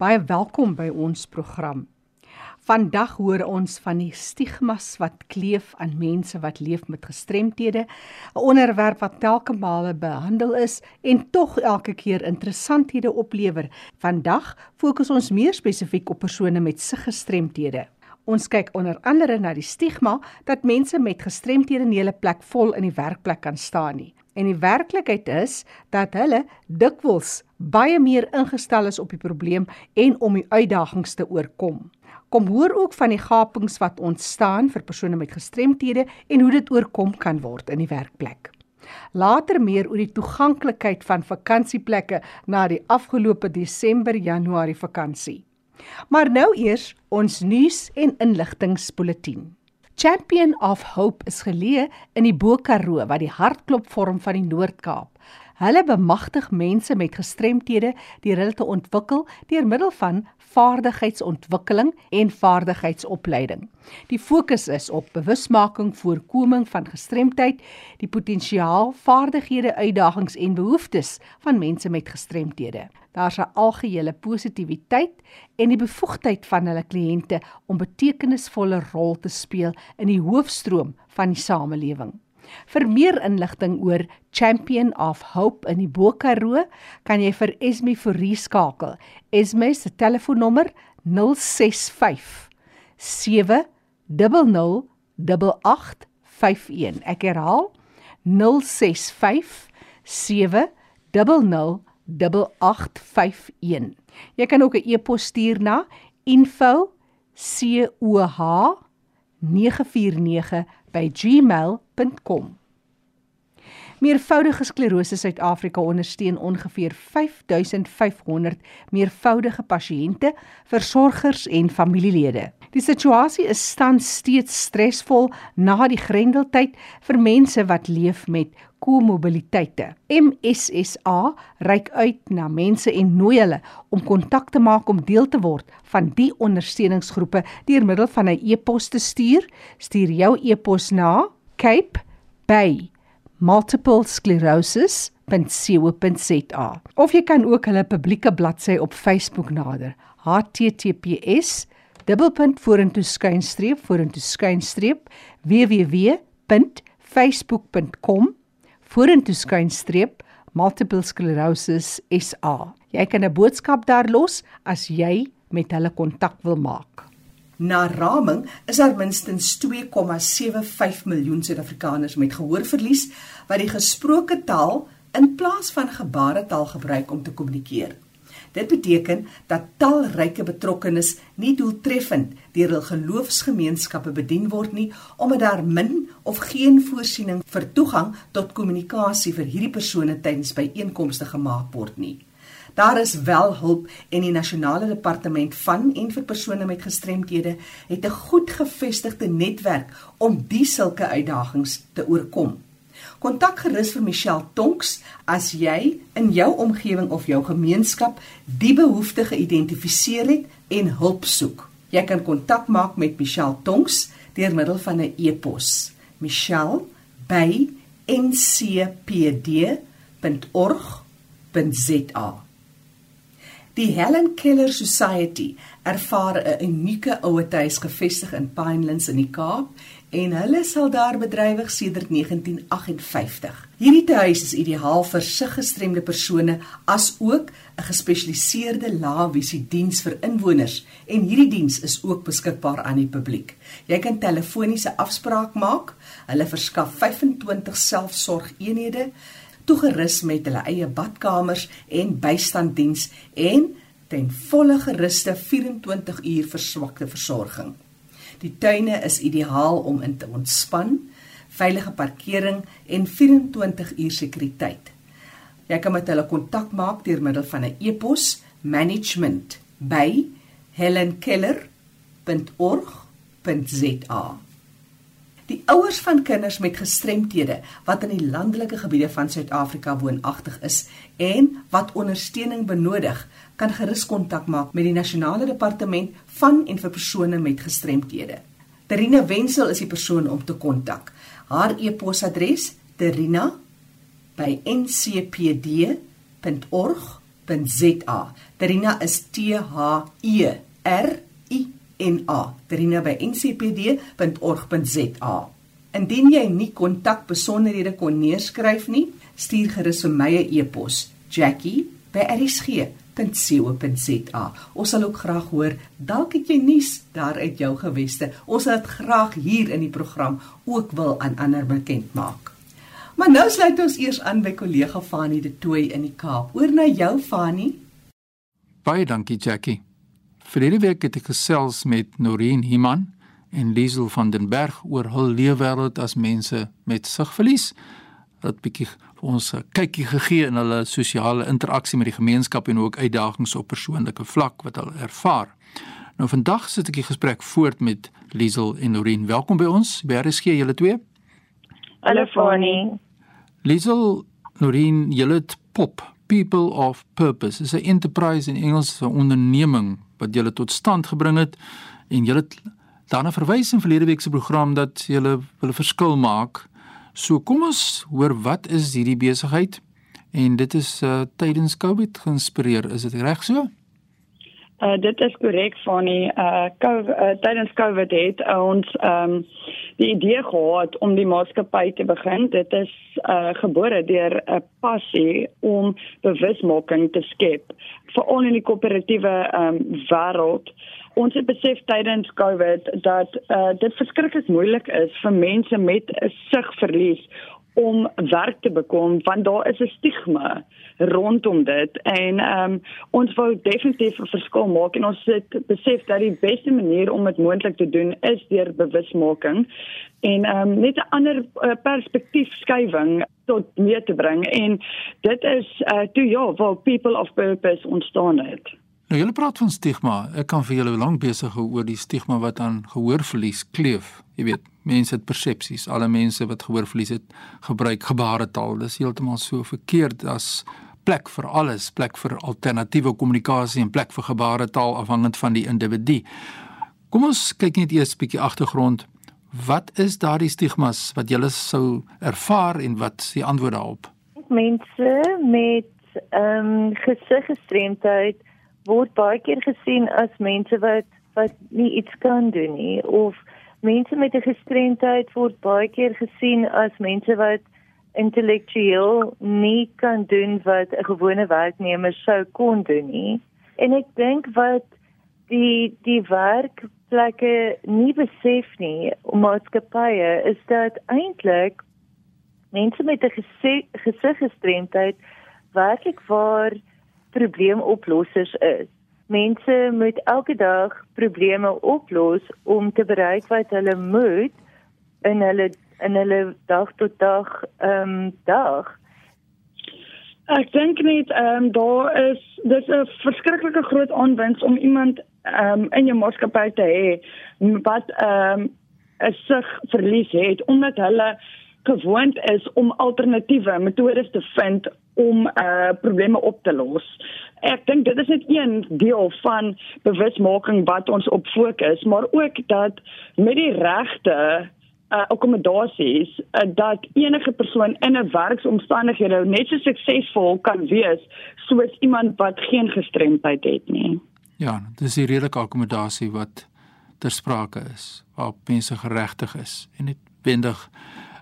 Baie welkom by ons program. Vandag hoor ons van die stigmas wat kleef aan mense wat leef met gestremthede, 'n onderwerp wat telke male behandel is en tog elke keer interessanthede oplewer. Vandag fokus ons meer spesifiek op persone met sig gestremthede. Ons kyk onder andere na die stigma dat mense met gestremthede nie hulle plek vol in die werkplek kan staan nie. En die werklikheid is dat hulle dikwels baie meer ingestel is op die probleem en om die uitdagings te oorkom. Kom hoor ook van die gapings wat ontstaan vir persone met gestremthede en hoe dit oorkom kan word in die werkplek. Later meer oor die toeganklikheid van vakansieplekke na die afgelope Desember-Januarie vakansie. Maar nou eers ons nuus en inligtingspulsatie. Champion of Hope is geleë in die Bo-Karoo wat die hartklop vorm van die Noord-Kaap. Hulle bemagtig mense met gestremthede deur hulle te ontwikkel deur middel van vaardigheidsontwikkeling en vaardigheidsopleiding. Die fokus is op bewusmaking, voorkoming van gestremdheid, die potensiaal, vaardighede, uitdagings en behoeftes van mense met gestremthede. Daar's 'n algehele positiwiteit en die bevoegdheid van hulle kliënte om betekenisvolle rol te speel in die hoofstroom van die samelewing. Vir meer inligting oor Champion of Hope in die Bo-Karoo, kan jy vir Esme Fourie skakel. Esme se telefoonnommer 065 700 8851. Ek herhaal 065 700 8851. Jy kan ook 'n e-pos stuur na info@coh949 by gmail.com. Meervoudige sklerose Suid-Afrika ondersteun ongeveer 5500 meervoudige pasiënte, versorgers en familielede. Die situasie is tans steeds stresvol na die grendeltyd vir mense wat leef met komobiliteite. MSSA reik uit na mense en nooi hulle om kontak te maak om deel te word van die ondersteuningsgroepe deur middel van 'n e-pos te stuur. Stuur jou e-pos na cape by multiplesclerosis.co.za. Of jy kan ook hulle publieke bladsy op Facebook nader. https dubbelpunt vorentoe vorentoe www.facebook.com vorentoe multiplesclerosis SA. Jy kan 'n boodskap daar los as jy met hulle kontak wil maak. Na raming is daar minstens 2,75 miljoen Suid-Afrikaners met gehoorverlies wat die gesproke taal in plaas van gebaretaal gebruik om te kommunikeer. Dit beteken dat talryke betrokkenes nie doeltreffend deur hul geloofsgemeenskappe bedien word nie omdat daar min of geen voorsiening vir toegang tot kommunikasie vir hierdie persone tydens byeenkomste gemaak word nie. Daar is wel hulp en die nasionale departement van en vir persone met gestremthede het 'n goed gevestigde netwerk om die sulke uitdagings te oorkom. Kontak gerus vir Michelle Tonks as jy in jou omgewing of jou gemeenskap die behoefte geïdentifiseer het en hulp soek. Jy kan kontak maak met Michelle Tonks deur middel van 'n e-pos. michelle@ncpd.org.za Die Helen Keller Society ervaar 'n unieke ouetehuis gevestig in Pinelands in die Kaap en hulle sal daar bedrywig sedert 1958. Hierdie tuis is ideaal vir siggestremde persone as ook 'n gespesialiseerde laevisie diens vir inwoners en hierdie diens is ook beskikbaar aan die publiek. Jy kan telefoniese afspraak maak. Hulle verskaf 25 selfsorgeenhede toegerus met hulle eie badkamers en bystanddiens en ten volle geruste 24 uur verswakte versorging. Die tuine is ideaal om in te ontspan, veilige parkering en 24 uur sekuriteit. Jy kan met hulle kontak maak deur middel van 'n e-pos management@helenkeller.org.za. Die ouers van kinders met gestremthede wat in die landelike gebiede van Suid-Afrika woonagtig is en wat ondersteuning benodig, kan gerus kontak maak met die nasionale departement van en vir persone met gestremthede. Terina Wenzel is die persoon om te kontak. Haar e-posadres: terina@ncpd.org.za. Terina is T H E R I N A. Terina by ncpd.org.za. Indien jy nie kontak besonderhede kon neerskryf nie, stuur gerus vir my 'n e-pos, jackie@rsg.co.za. Ons sal ook graag hoor dalk het jy nuus daar uit jou geweste. Ons sal dit graag hier in die program ook wil aan ander bekend maak. Maar nou sluit ons eers aan by kollega Fanie de Tooi in die Kaap. Oor na jou Fanie. Baie dankie Jackie. Vir hierdie week het ek gesels met Noreen Himan en Liesel van den Berg oor hul leefwêreld as mense met sigverlies. Dat bietjie vir ons 'n kykie gegee in hulle sosiale interaksie met die gemeenskap en ook uitdagings op persoonlike vlak wat hulle ervaar. Nou vandag sit ek die gesprek voort met Liesel en Noreen. Welkom by ons. BRSG julle twee. Hallo Fanny. Liesel, Noreen, julle het pop People of Purpose. Dit is 'n enterprise in Engels 'n onderneming wat julle tot stand gebring het en julle daarna verwys in verlede week se program dat julle wil 'n verskil maak. So kom ons hoor wat is hierdie besigheid en dit is uh, tydens Covid geïnspireer. Is dit reg so? Uh dit is korrek van die uh, COVID, uh tydens Covid het ons ehm um, die idee gehad om die maatskappy te begin. Dit is uh gebore deur 'n passie om bewusmaking te skep veral in die koöperatiewe um, wêreld. Ons het besef tydens COVID dat uh dit verskriklik moeilik is vir mense met 'n sigverlies om werk te bekom want daar is 'n stigma rondom dit en ehm um, ons wou definitief 'n verskil maak en ons het besef dat die beste manier om dit moontlik te doen is deur bewusmaking en ehm um, net 'n ander uh, perspektief skuwing tot meer te bring en dit is uh, toe ja waar people of purpose ontstaan het. Nou julle praat van stigma. Ek kan vir julle lank besig hou oor die stigma wat aan gehoorverlies kleef. Jy weet, mense het persepsies. Alle mense wat gehoorverlies het, gebruik gebaretaal. Dis heeltemal so verkeerd as plek vir alles, plek vir alternatiewe kommunikasie en plek vir gebaretaal afhangend van die individu. Kom ons kyk net eers 'n bietjie agtergrond. Wat is daardie stigmas wat julle sou ervaar en wat is die antwoord daarop? Mense met ehm um, gesiggestremdheid word baie keer gesien as mense wat wat nie iets kan doen nie of mense met 'n gestremdheid word baie keer gesien as mense wat intellektueel nie kan doen wat 'n gewone werknemer sou kon doen nie. En ek dink wat die die werkplekke nie besef nie om maatskappye is dat eintlik mense met 'n gesiggestremdheid werklik waar probleemoplossers is. Mense moet elke dag probleme oplos om te bereik wat hulle moet in hulle in hulle dag tot dag ehm um, dag. Ek dink net ehm um, daar is dis 'n verskriklike groot aanwinst om iemand ehm um, in jou maatskappy te hê wat ehm um, 'n sig verlies het omdat hulle gewoond is om alternatiewe metodes te vind om uh probleme op te los. Ek dink dit is net een deel van bewusmaking wat ons op fokus, maar ook dat met die regte uh akkommodasies uh, dat enige persoon in 'n werksomstandighede net so suksesvol kan wees soos iemand wat geen gestremdheid het nie. Ja, dis die redelike akkommodasie wat ter sprake is, waar mense geregtig is en net wendig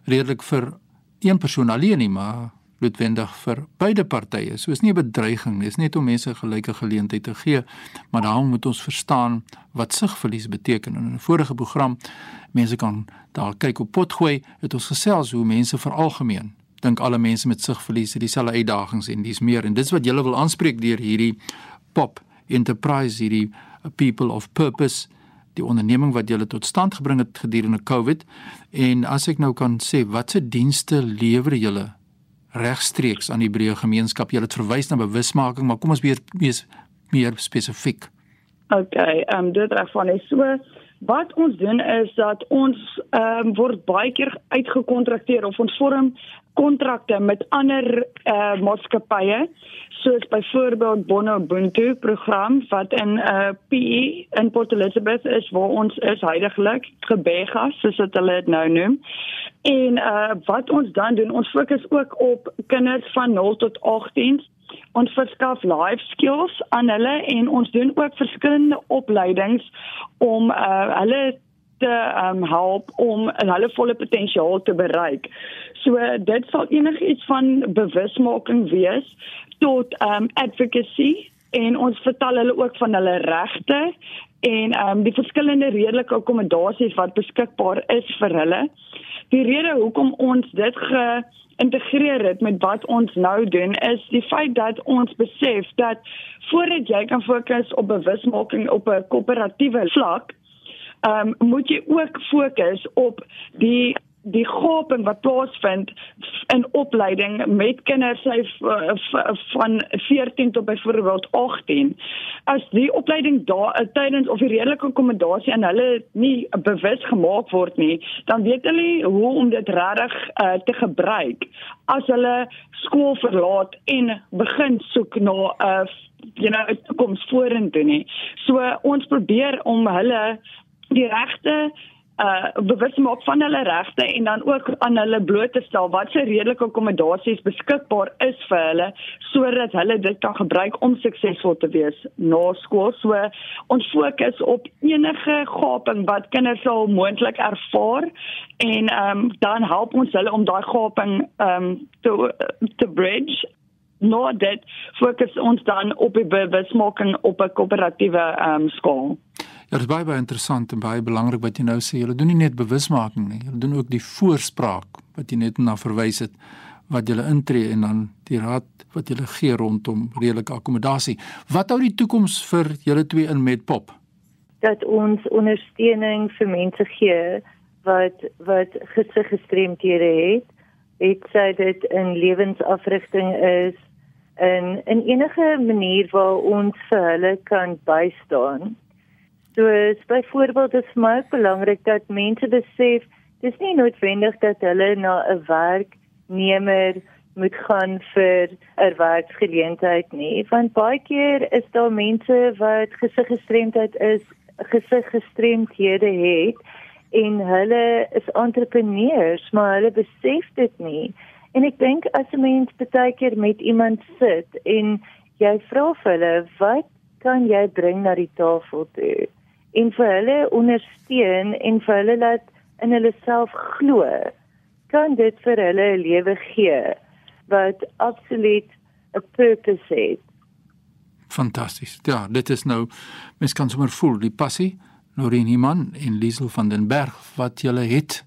redelik vir een persoon alleen nie, maar noodwendig vir beide partye. So is nie 'n bedreiging nie, is net om mense gelyke geleentheid te gee, maar daarom moet ons verstaan wat sigverlies beteken. In 'n vorige program, mense kan daar kyk op potgooi, het ons gesels hoe mense veralgemeen dink alle mense met sigverlies het dieselfde uitdagings en dis meer en dis wat jy wil aanspreek deur hierdie pop enterprise hierdie people of purpose die onderneming wat julle tot stand gebring het gedurende Covid en as ek nou kan sê watse dienste lewer julle regstreeks aan die breë gemeenskap. Julle het verwys na bewusmaking maar kom ons weer meer, meer spesifiek. OK ehm um, dit reg van is so wat ons doen is dat ons ehm um, word baie keer uitgekontrakteer of ons vorm kontrakte met ander eh uh, maatskappye soos byvoorbeeld Bono Ubuntu program wat in 'n uh, PE in Port Elizabeth is waar ons is heidaglik gebega soos dit hulle dit nou noem. En uh wat ons dan doen, ons fokus ook op kinders van 0 tot 18 ons verskaf life skills aan hulle en ons doen ook verskillende opleidings om uh, hulle te um, help om hulle volle potensiaal te bereik. So dit sal enigiets van bewusmaking wees tot um advocacy en ons vertel hulle ook van hulle regte en um die verskillende redelike akkommodasies wat beskikbaar is vir hulle. Die rede hoekom ons dit geïntegreer het met wat ons nou doen is die feit dat ons besef dat voordat jy kan fokus op bewusmaking op 'n koöperatiewe vlak, ehm um, moet jy ook fokus op die die gaping wat plaasvind in opleiding met kinders sy van 14 tot byvoorbeeld 18 as die opleiding daar eh, tydens of die redelike akkommodasie aan hulle nie bewus gemaak word nie dan weet hulle hoe om dit regtig uh, te gebruik as hulle skool verlaat en begin soek na 'n uh, you know toekoms vorentoe nie. So ons probeer om hulle die regte uh bewus maak van hulle regte en dan ook aan hulle bloot te stel wat se redelike akkommodasies beskikbaar is vir hulle sodat hulle dit kan gebruik om suksesvol te wees na skool. So ons fokus op enige gaping wat kinders sal moontlik ervaar en ehm um, dan help ons hulle om daai gaping ehm um, te te bridge nou dit fokus ons dan op die bewusmaking op 'n koöperatiewe ehm um, skool. Ja, dit is baie baie interessant en baie belangrik wat jy nou sê. Julle doen nie net bewusmaking nie, julle doen ook die voorspraak wat jy net na verwys het wat julle intree en dan die raad wat julle gee rondom redelike akkommodasie. Wat hou die toekoms vir julle twee in met Pop? Dat ons ondersteuning vir mense gee wat wat gestremdhede het, het sy dit in lewensafrigting is en in enige manier waar ons vir hulle kan bystaan. So byvoorbeeld is vir my belangrik dat mense besef dis nie noodwendig dat hulle na 'n werknemer moet gaan vir 'n werksgeleentheid nie want baie keer is daar mense wat gesiggestremdheid is gesiggestremdhede het en hulle is entrepreneurs maar hulle besef dit nie. En ek dink as 'n mens baie keer met iemand sit en jy vra vir hulle wat kan jy bring na die tafel toe en vir hulle ondersteun en vir hulle laat in hulle self glo kan dit vir hulle 'n lewe gee wat absoluut 'n purpose het. Fantasties. Ja, dit is nou mens kan sommer voel die passie Noreen Iman en Liesel van den Berg wat julle het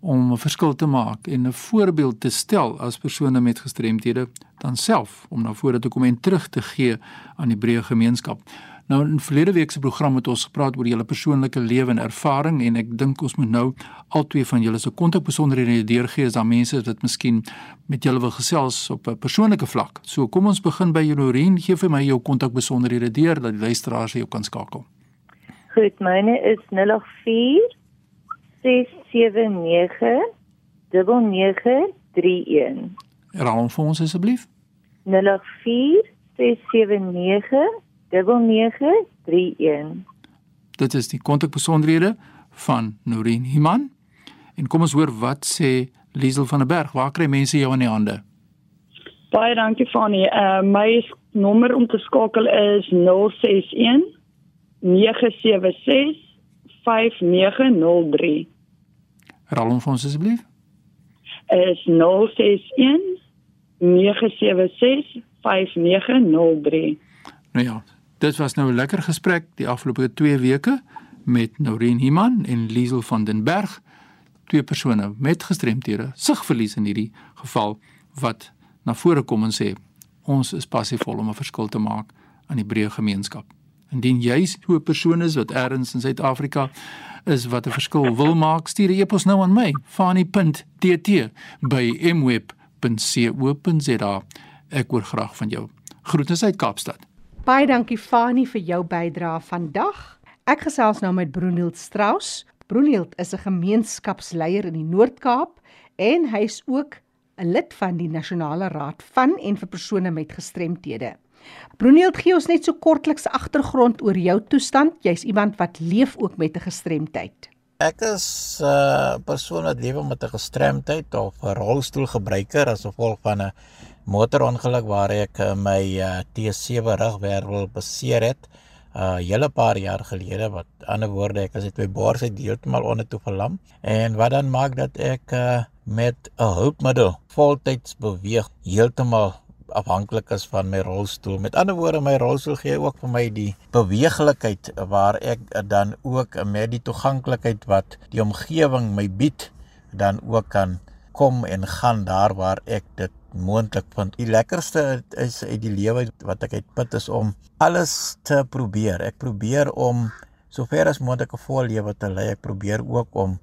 om 'n verskil te maak en 'n voorbeeld te stel as persone met gestremthede dan self om na vore te kom en terug te gee aan die breë gemeenskap. Nou in verlede week se program het ons gepraat oor julle persoonlike lewe en ervaring en ek dink ons moet nou albei van julle se kontakbesonderhede deurgee as daar mense wat miskien met julle wil gesels op 'n persoonlike vlak. So kom ons begin by Jorien, gee vir my jou kontakbesonderhede deur dat die luisteraars jou kan skakel. Goed, myne is 084 679 9931. Herhaal vir ons asseblief. 084 679 9931. Dit is die kontakbesonderhede van Noreen Himan. En kom ons hoor wat sê Liesel van der Berg. Waar kry mense jou in die hande? Baie dankie Fanie. Uh my nommer om te skakel is 061 976 5903. Herhaal hom vir ons asseblief. Is 061 976 5903. Nou ja, Dit was nou 'n lekker gesprek die afgelope 2 weke met Noreen Himan en Liesel van den Berg, twee persone met gestremthede, sigverlies in hierdie geval wat na vore kom en sê ons is passievol om 'n verskil te maak aan die breë gemeenskap. Indien jy so 'n persoon is wat ergens in Suid-Afrika is wat 'n verskil wil maak, stuur 'n e-pos nou aan my, fani.tt@mweb.co.za. Ek hoor graag van jou. Groete uit Kaapstad. Baie dankie Fani vir jou bydrae vandag. Ek gesels nou met Brunield Strauss. Brunield is 'n gemeenskapsleier in die Noord-Kaap en hy's ook 'n lid van die Nasionale Raad van en vir persone met gestremthede. Brunield gee ons net so kortliks agtergrond oor jou toestand. Jy's iemand wat leef ook met 'n gestremdheid. Ek is 'n uh, persoon wat lewe met 'n gestremdheid of 'n rolstoelgebruiker as gevolg van 'n motorongeluk waar ek uh, my uh, T7 rugwervel beseer het. uh, hele paar jaar gelede wat ander woorde ek as dit my bors het heeltemal onder toe verlam en wat dan maak dat ek uh, met 'n hulpmiddel voltyds beweeg heeltemal afhanklik is van my rolstoel. Met ander woorde, my rolstoel gee ook vir my die beweeglikheid waar ek dan ook met die toeganklikheid wat die omgewing my bied, dan ook kan kom en gaan daar waar ek dit moontlik vind. Die lekkerste is uit die lewe wat ek uitput is om alles te probeer. Ek probeer om sover as moontlik 'n vol lewe te lei. Ek probeer ook om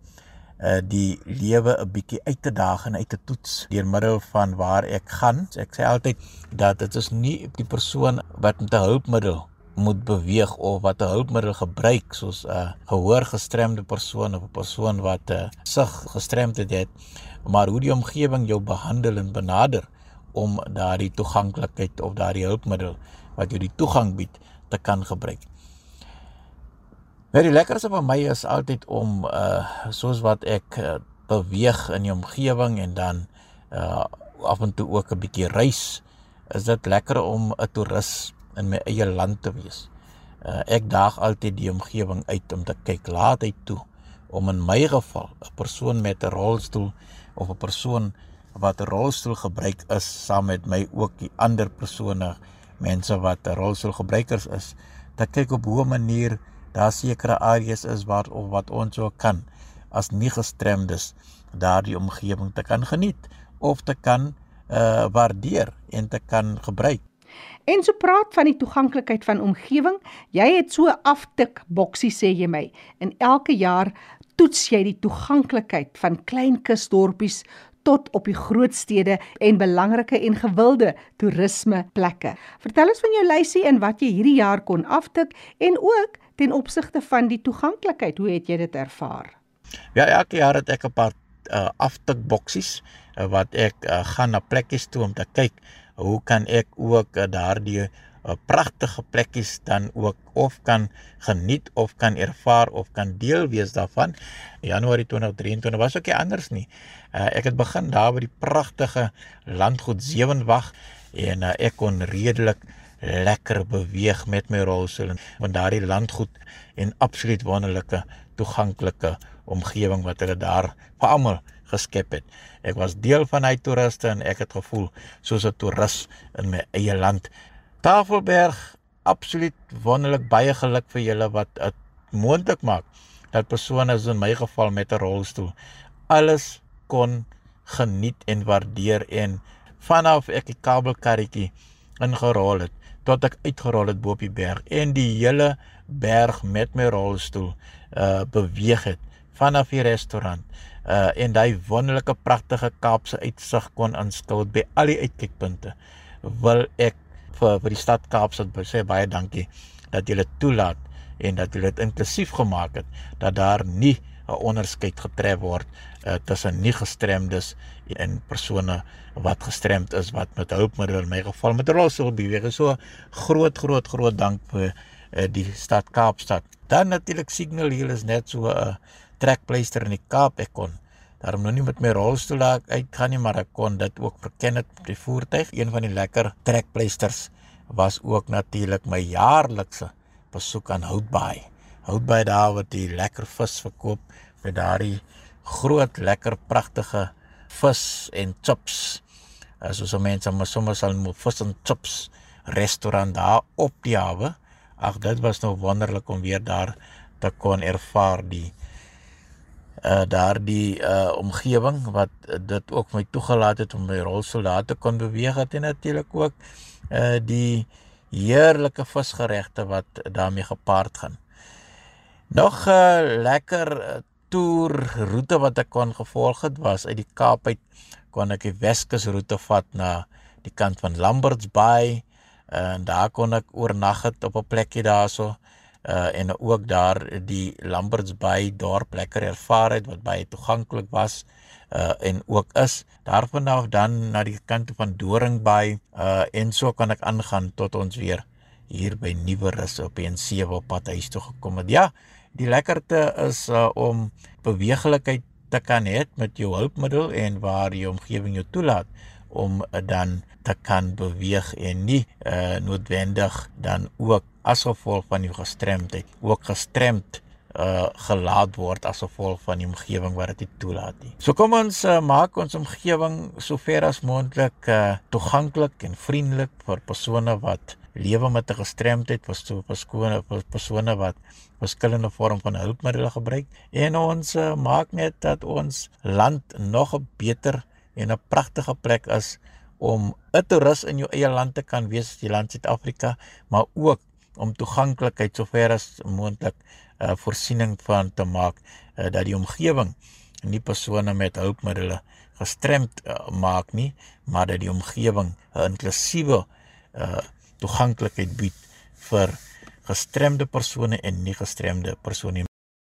uh die lewe 'n bietjie uit te daag en uit te toets deur middel van waar ek gaan. So ek sê altyd dat dit is nie die persoon wat met 'n hulpmiddel moet beweeg of wat 'n hulpmiddel gebruik soos 'n gehoorgestremde persoon of 'n persoon wat 'n uh, sig gestremdheid het, maar hoe die omgewing jou behandel en benader om daardie toeganklikheid of daardie hulpmiddel wat jou die toegang bied te kan gebruik. Nou die lekkerste vir my is altyd om uh soos wat ek uh, beweeg in die omgewing en dan uh af en toe ook 'n bietjie reis, is dit lekker om 'n toerist in my eie land te wees. Uh ek daag altyd die omgewing uit om te kyk laat uit toe om in my geval 'n persoon met 'n rolstoel of 'n persoon wat 'n rolstoel gebruik is saam met my ook die ander persone, mense wat 'n rolstoel gebruikers is, te kyk op hoe 'n manier daar sekere areas is waar of wat ons so kan as nie gestremdes daardie omgewing te kan geniet of te kan uh waardeer en te kan gebruik. En so praat van die toeganklikheid van omgewing. Jy het so aftik boksie sê jy my. En elke jaar toets jy die toeganklikheid van klein kusdorpies tot op die groot stede en belangrike en gewilde toerisme plekke. Vertel ons van jou lysie en wat jy hierdie jaar kon aftik en ook ten opsigte van die toeganklikheid, hoe het jy dit ervaar? Ja, elke jaar het ek 'n paar uh, aftikboksies uh, wat ek uh, gaan na plekkies toe om te kyk hoe kan ek ook uh, daardie pragtige plekkies dan ook of kan geniet of kan ervaar of kan deel wees daarvan. Januarie 2023 was ook nie anders nie. Uh, ek het begin daar by die pragtige landgoed Sewenwag en uh, ek kon redelik lekker beweeg met my rolstoel want daardie landgoed en absoluut wonderlike toeganklike omgewing wat hulle daar vir almal geskep het. Ek was deel van hy toeriste en ek het gevoel soos 'n toerist in my eie land. Tafelberg absoluut wonderlik baie geluk vir julle wat dit moontlik maak dat persone soos in my geval met 'n rolstoel alles kon geniet en waardeer en vanaf ek die kabelkarretjie ingerol het tot ek uitgerol het bo op die berg en die hele berg met my rolstoel uh beweeg het vanaf die restaurant uh en daai wonderlike pragtige Kaapse uitsig kon aanskou by al die uitkykpunte wil ek vir vir die stad Kaapstad sê baie dankie dat julle toelaat en dat julle dit inklusief gemaak het dat daar nie 'n onderskeid getref word uh, tussen nie gestremdes en persone wat gestremd is wat met hulpmiddels in my geval met rolstoel beweeg. So groot groot groot dank vir uh, die stad Kaapstad. Dan natuurlik Signal Hill is net so 'n uh, trekpleister in die Kaap ek kon daarom nou nie met my rolstoel daar uitgaan nie, maar ek kon dit ook verken het op die voertuig. Een van die lekker trekpleisters was ook natuurlik my jaarlikse besoek aan Houtbaai. Houtbaai daar wat die lekker vis verkoop met daardie groot lekker pragtige vis en chips. As ons mense maar sommer sal moet vis en chips restaurant daar op die hawe. Ag dit was nou wonderlik om weer daar te kon ervaar die uh daardie uh omgewing wat uh, dit ook my toegelaat het om my rolsoldate kon beweeg het en natuurlik ook uh die heerlike visgeregte wat daarmee gepaard gaan. Nog 'n uh, lekker uh, toer roete wat ek kon gevolg het was uit die Kaap uit kon ek die Weskus roete vat na die kant van Lamberts Bay en daar kon ek oornag het op 'n plekjie daarso uh en ook daar die Lamberts Bay dorp lekker ervaar het wat baie toeganklik was uh en ook is. Daarvan af dan na die kant van Doring Bay uh en so kan ek aangaan tot ons weer hier by Nieuwerus op die N7 op pad huis toe gekom het. Ja die lekkerte is uh, om beweeglikheid te kan hê met jou hulpmiddel en waar die omgewing jou toelaat om dan te kan beweeg en nie uh, noodwendig dan ook as gevolg van die gestremdheid ook gestremd uh gelaat word as gevolg van die omgewing wat dit toelaat nie. So kom ons uh, maak ons omgewing so ver as moontlik uh toeganklik en vriendelik vir persone wat lewe met 'n gestremdheid, vir so persone persone wat verskillende vorm van hulpmiddels gebruik en ons uh, maak net dat ons land nog 'n beter en 'n pragtige plek is om 'n toerist in jou eie land te kan wees, die land Suid-Afrika, maar ook om toeganklikheid sover as moontlik uh, voorsiening van te maak uh, dat die omgewing nie persone met hulpmiddels gestremd uh, maak nie, maar dat die omgewing 'n inklusiewe uh, toeganklikheid bied vir gestremde persone en nie gestremde persone.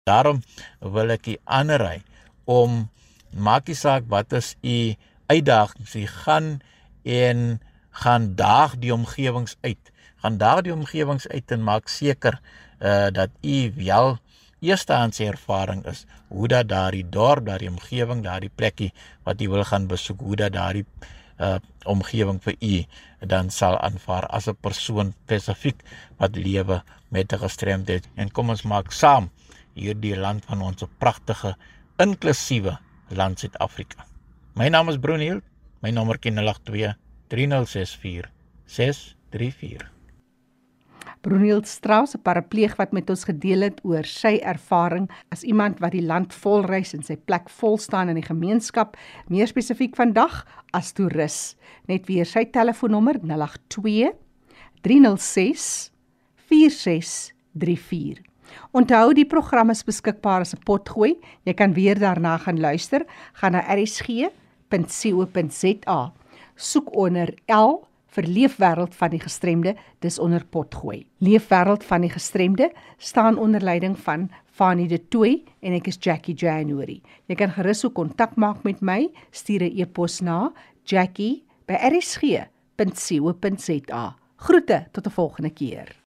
Daarom wil ek u aanraai om maakie saak wat is u uitdagings, u gaan en gaan daag die omgewings uit. Gaan daag die omgewings uit en maak seker uh dat u wel eerstehands ervaring is hoe dat daardie dorp, daardie omgewing, daardie plekkie wat u wil gaan besoek, hoe dat daardie uh omgewing vir u dan sal aanvaar as 'n persoon spesifiek wat lewe met 'n gestremdheid. En kom ons maak saam hierdie land van ons 'n pragtige inklusiewe land Suid-Afrika. My naam is Bruniel, my nommer ken 082 3064 634. Bruniel Strauss, 'n parapleeg wat met ons gedeel het oor sy ervaring as iemand wat die land vol reis en sy plek vol staan in die gemeenskap, meer spesifiek vandag as toerus. Net weer sy telefoonnommer 082 306 4634. Onthou die program is beskikbaar as 'n potgooi. Jy kan weer daarna gaan luister. Gaan na rsg.co.za. Soek onder L vir Leefwêreld van die Gestremde, dis onder potgooi. Leefwêreld van die Gestremde staan onder leiding van Fanie De Tooy en ek is Jackie January. Jy kan gerus ook kontak maak met my, stuur 'n e-pos na jackie@rsg.co.za. Groete tot 'n volgende keer.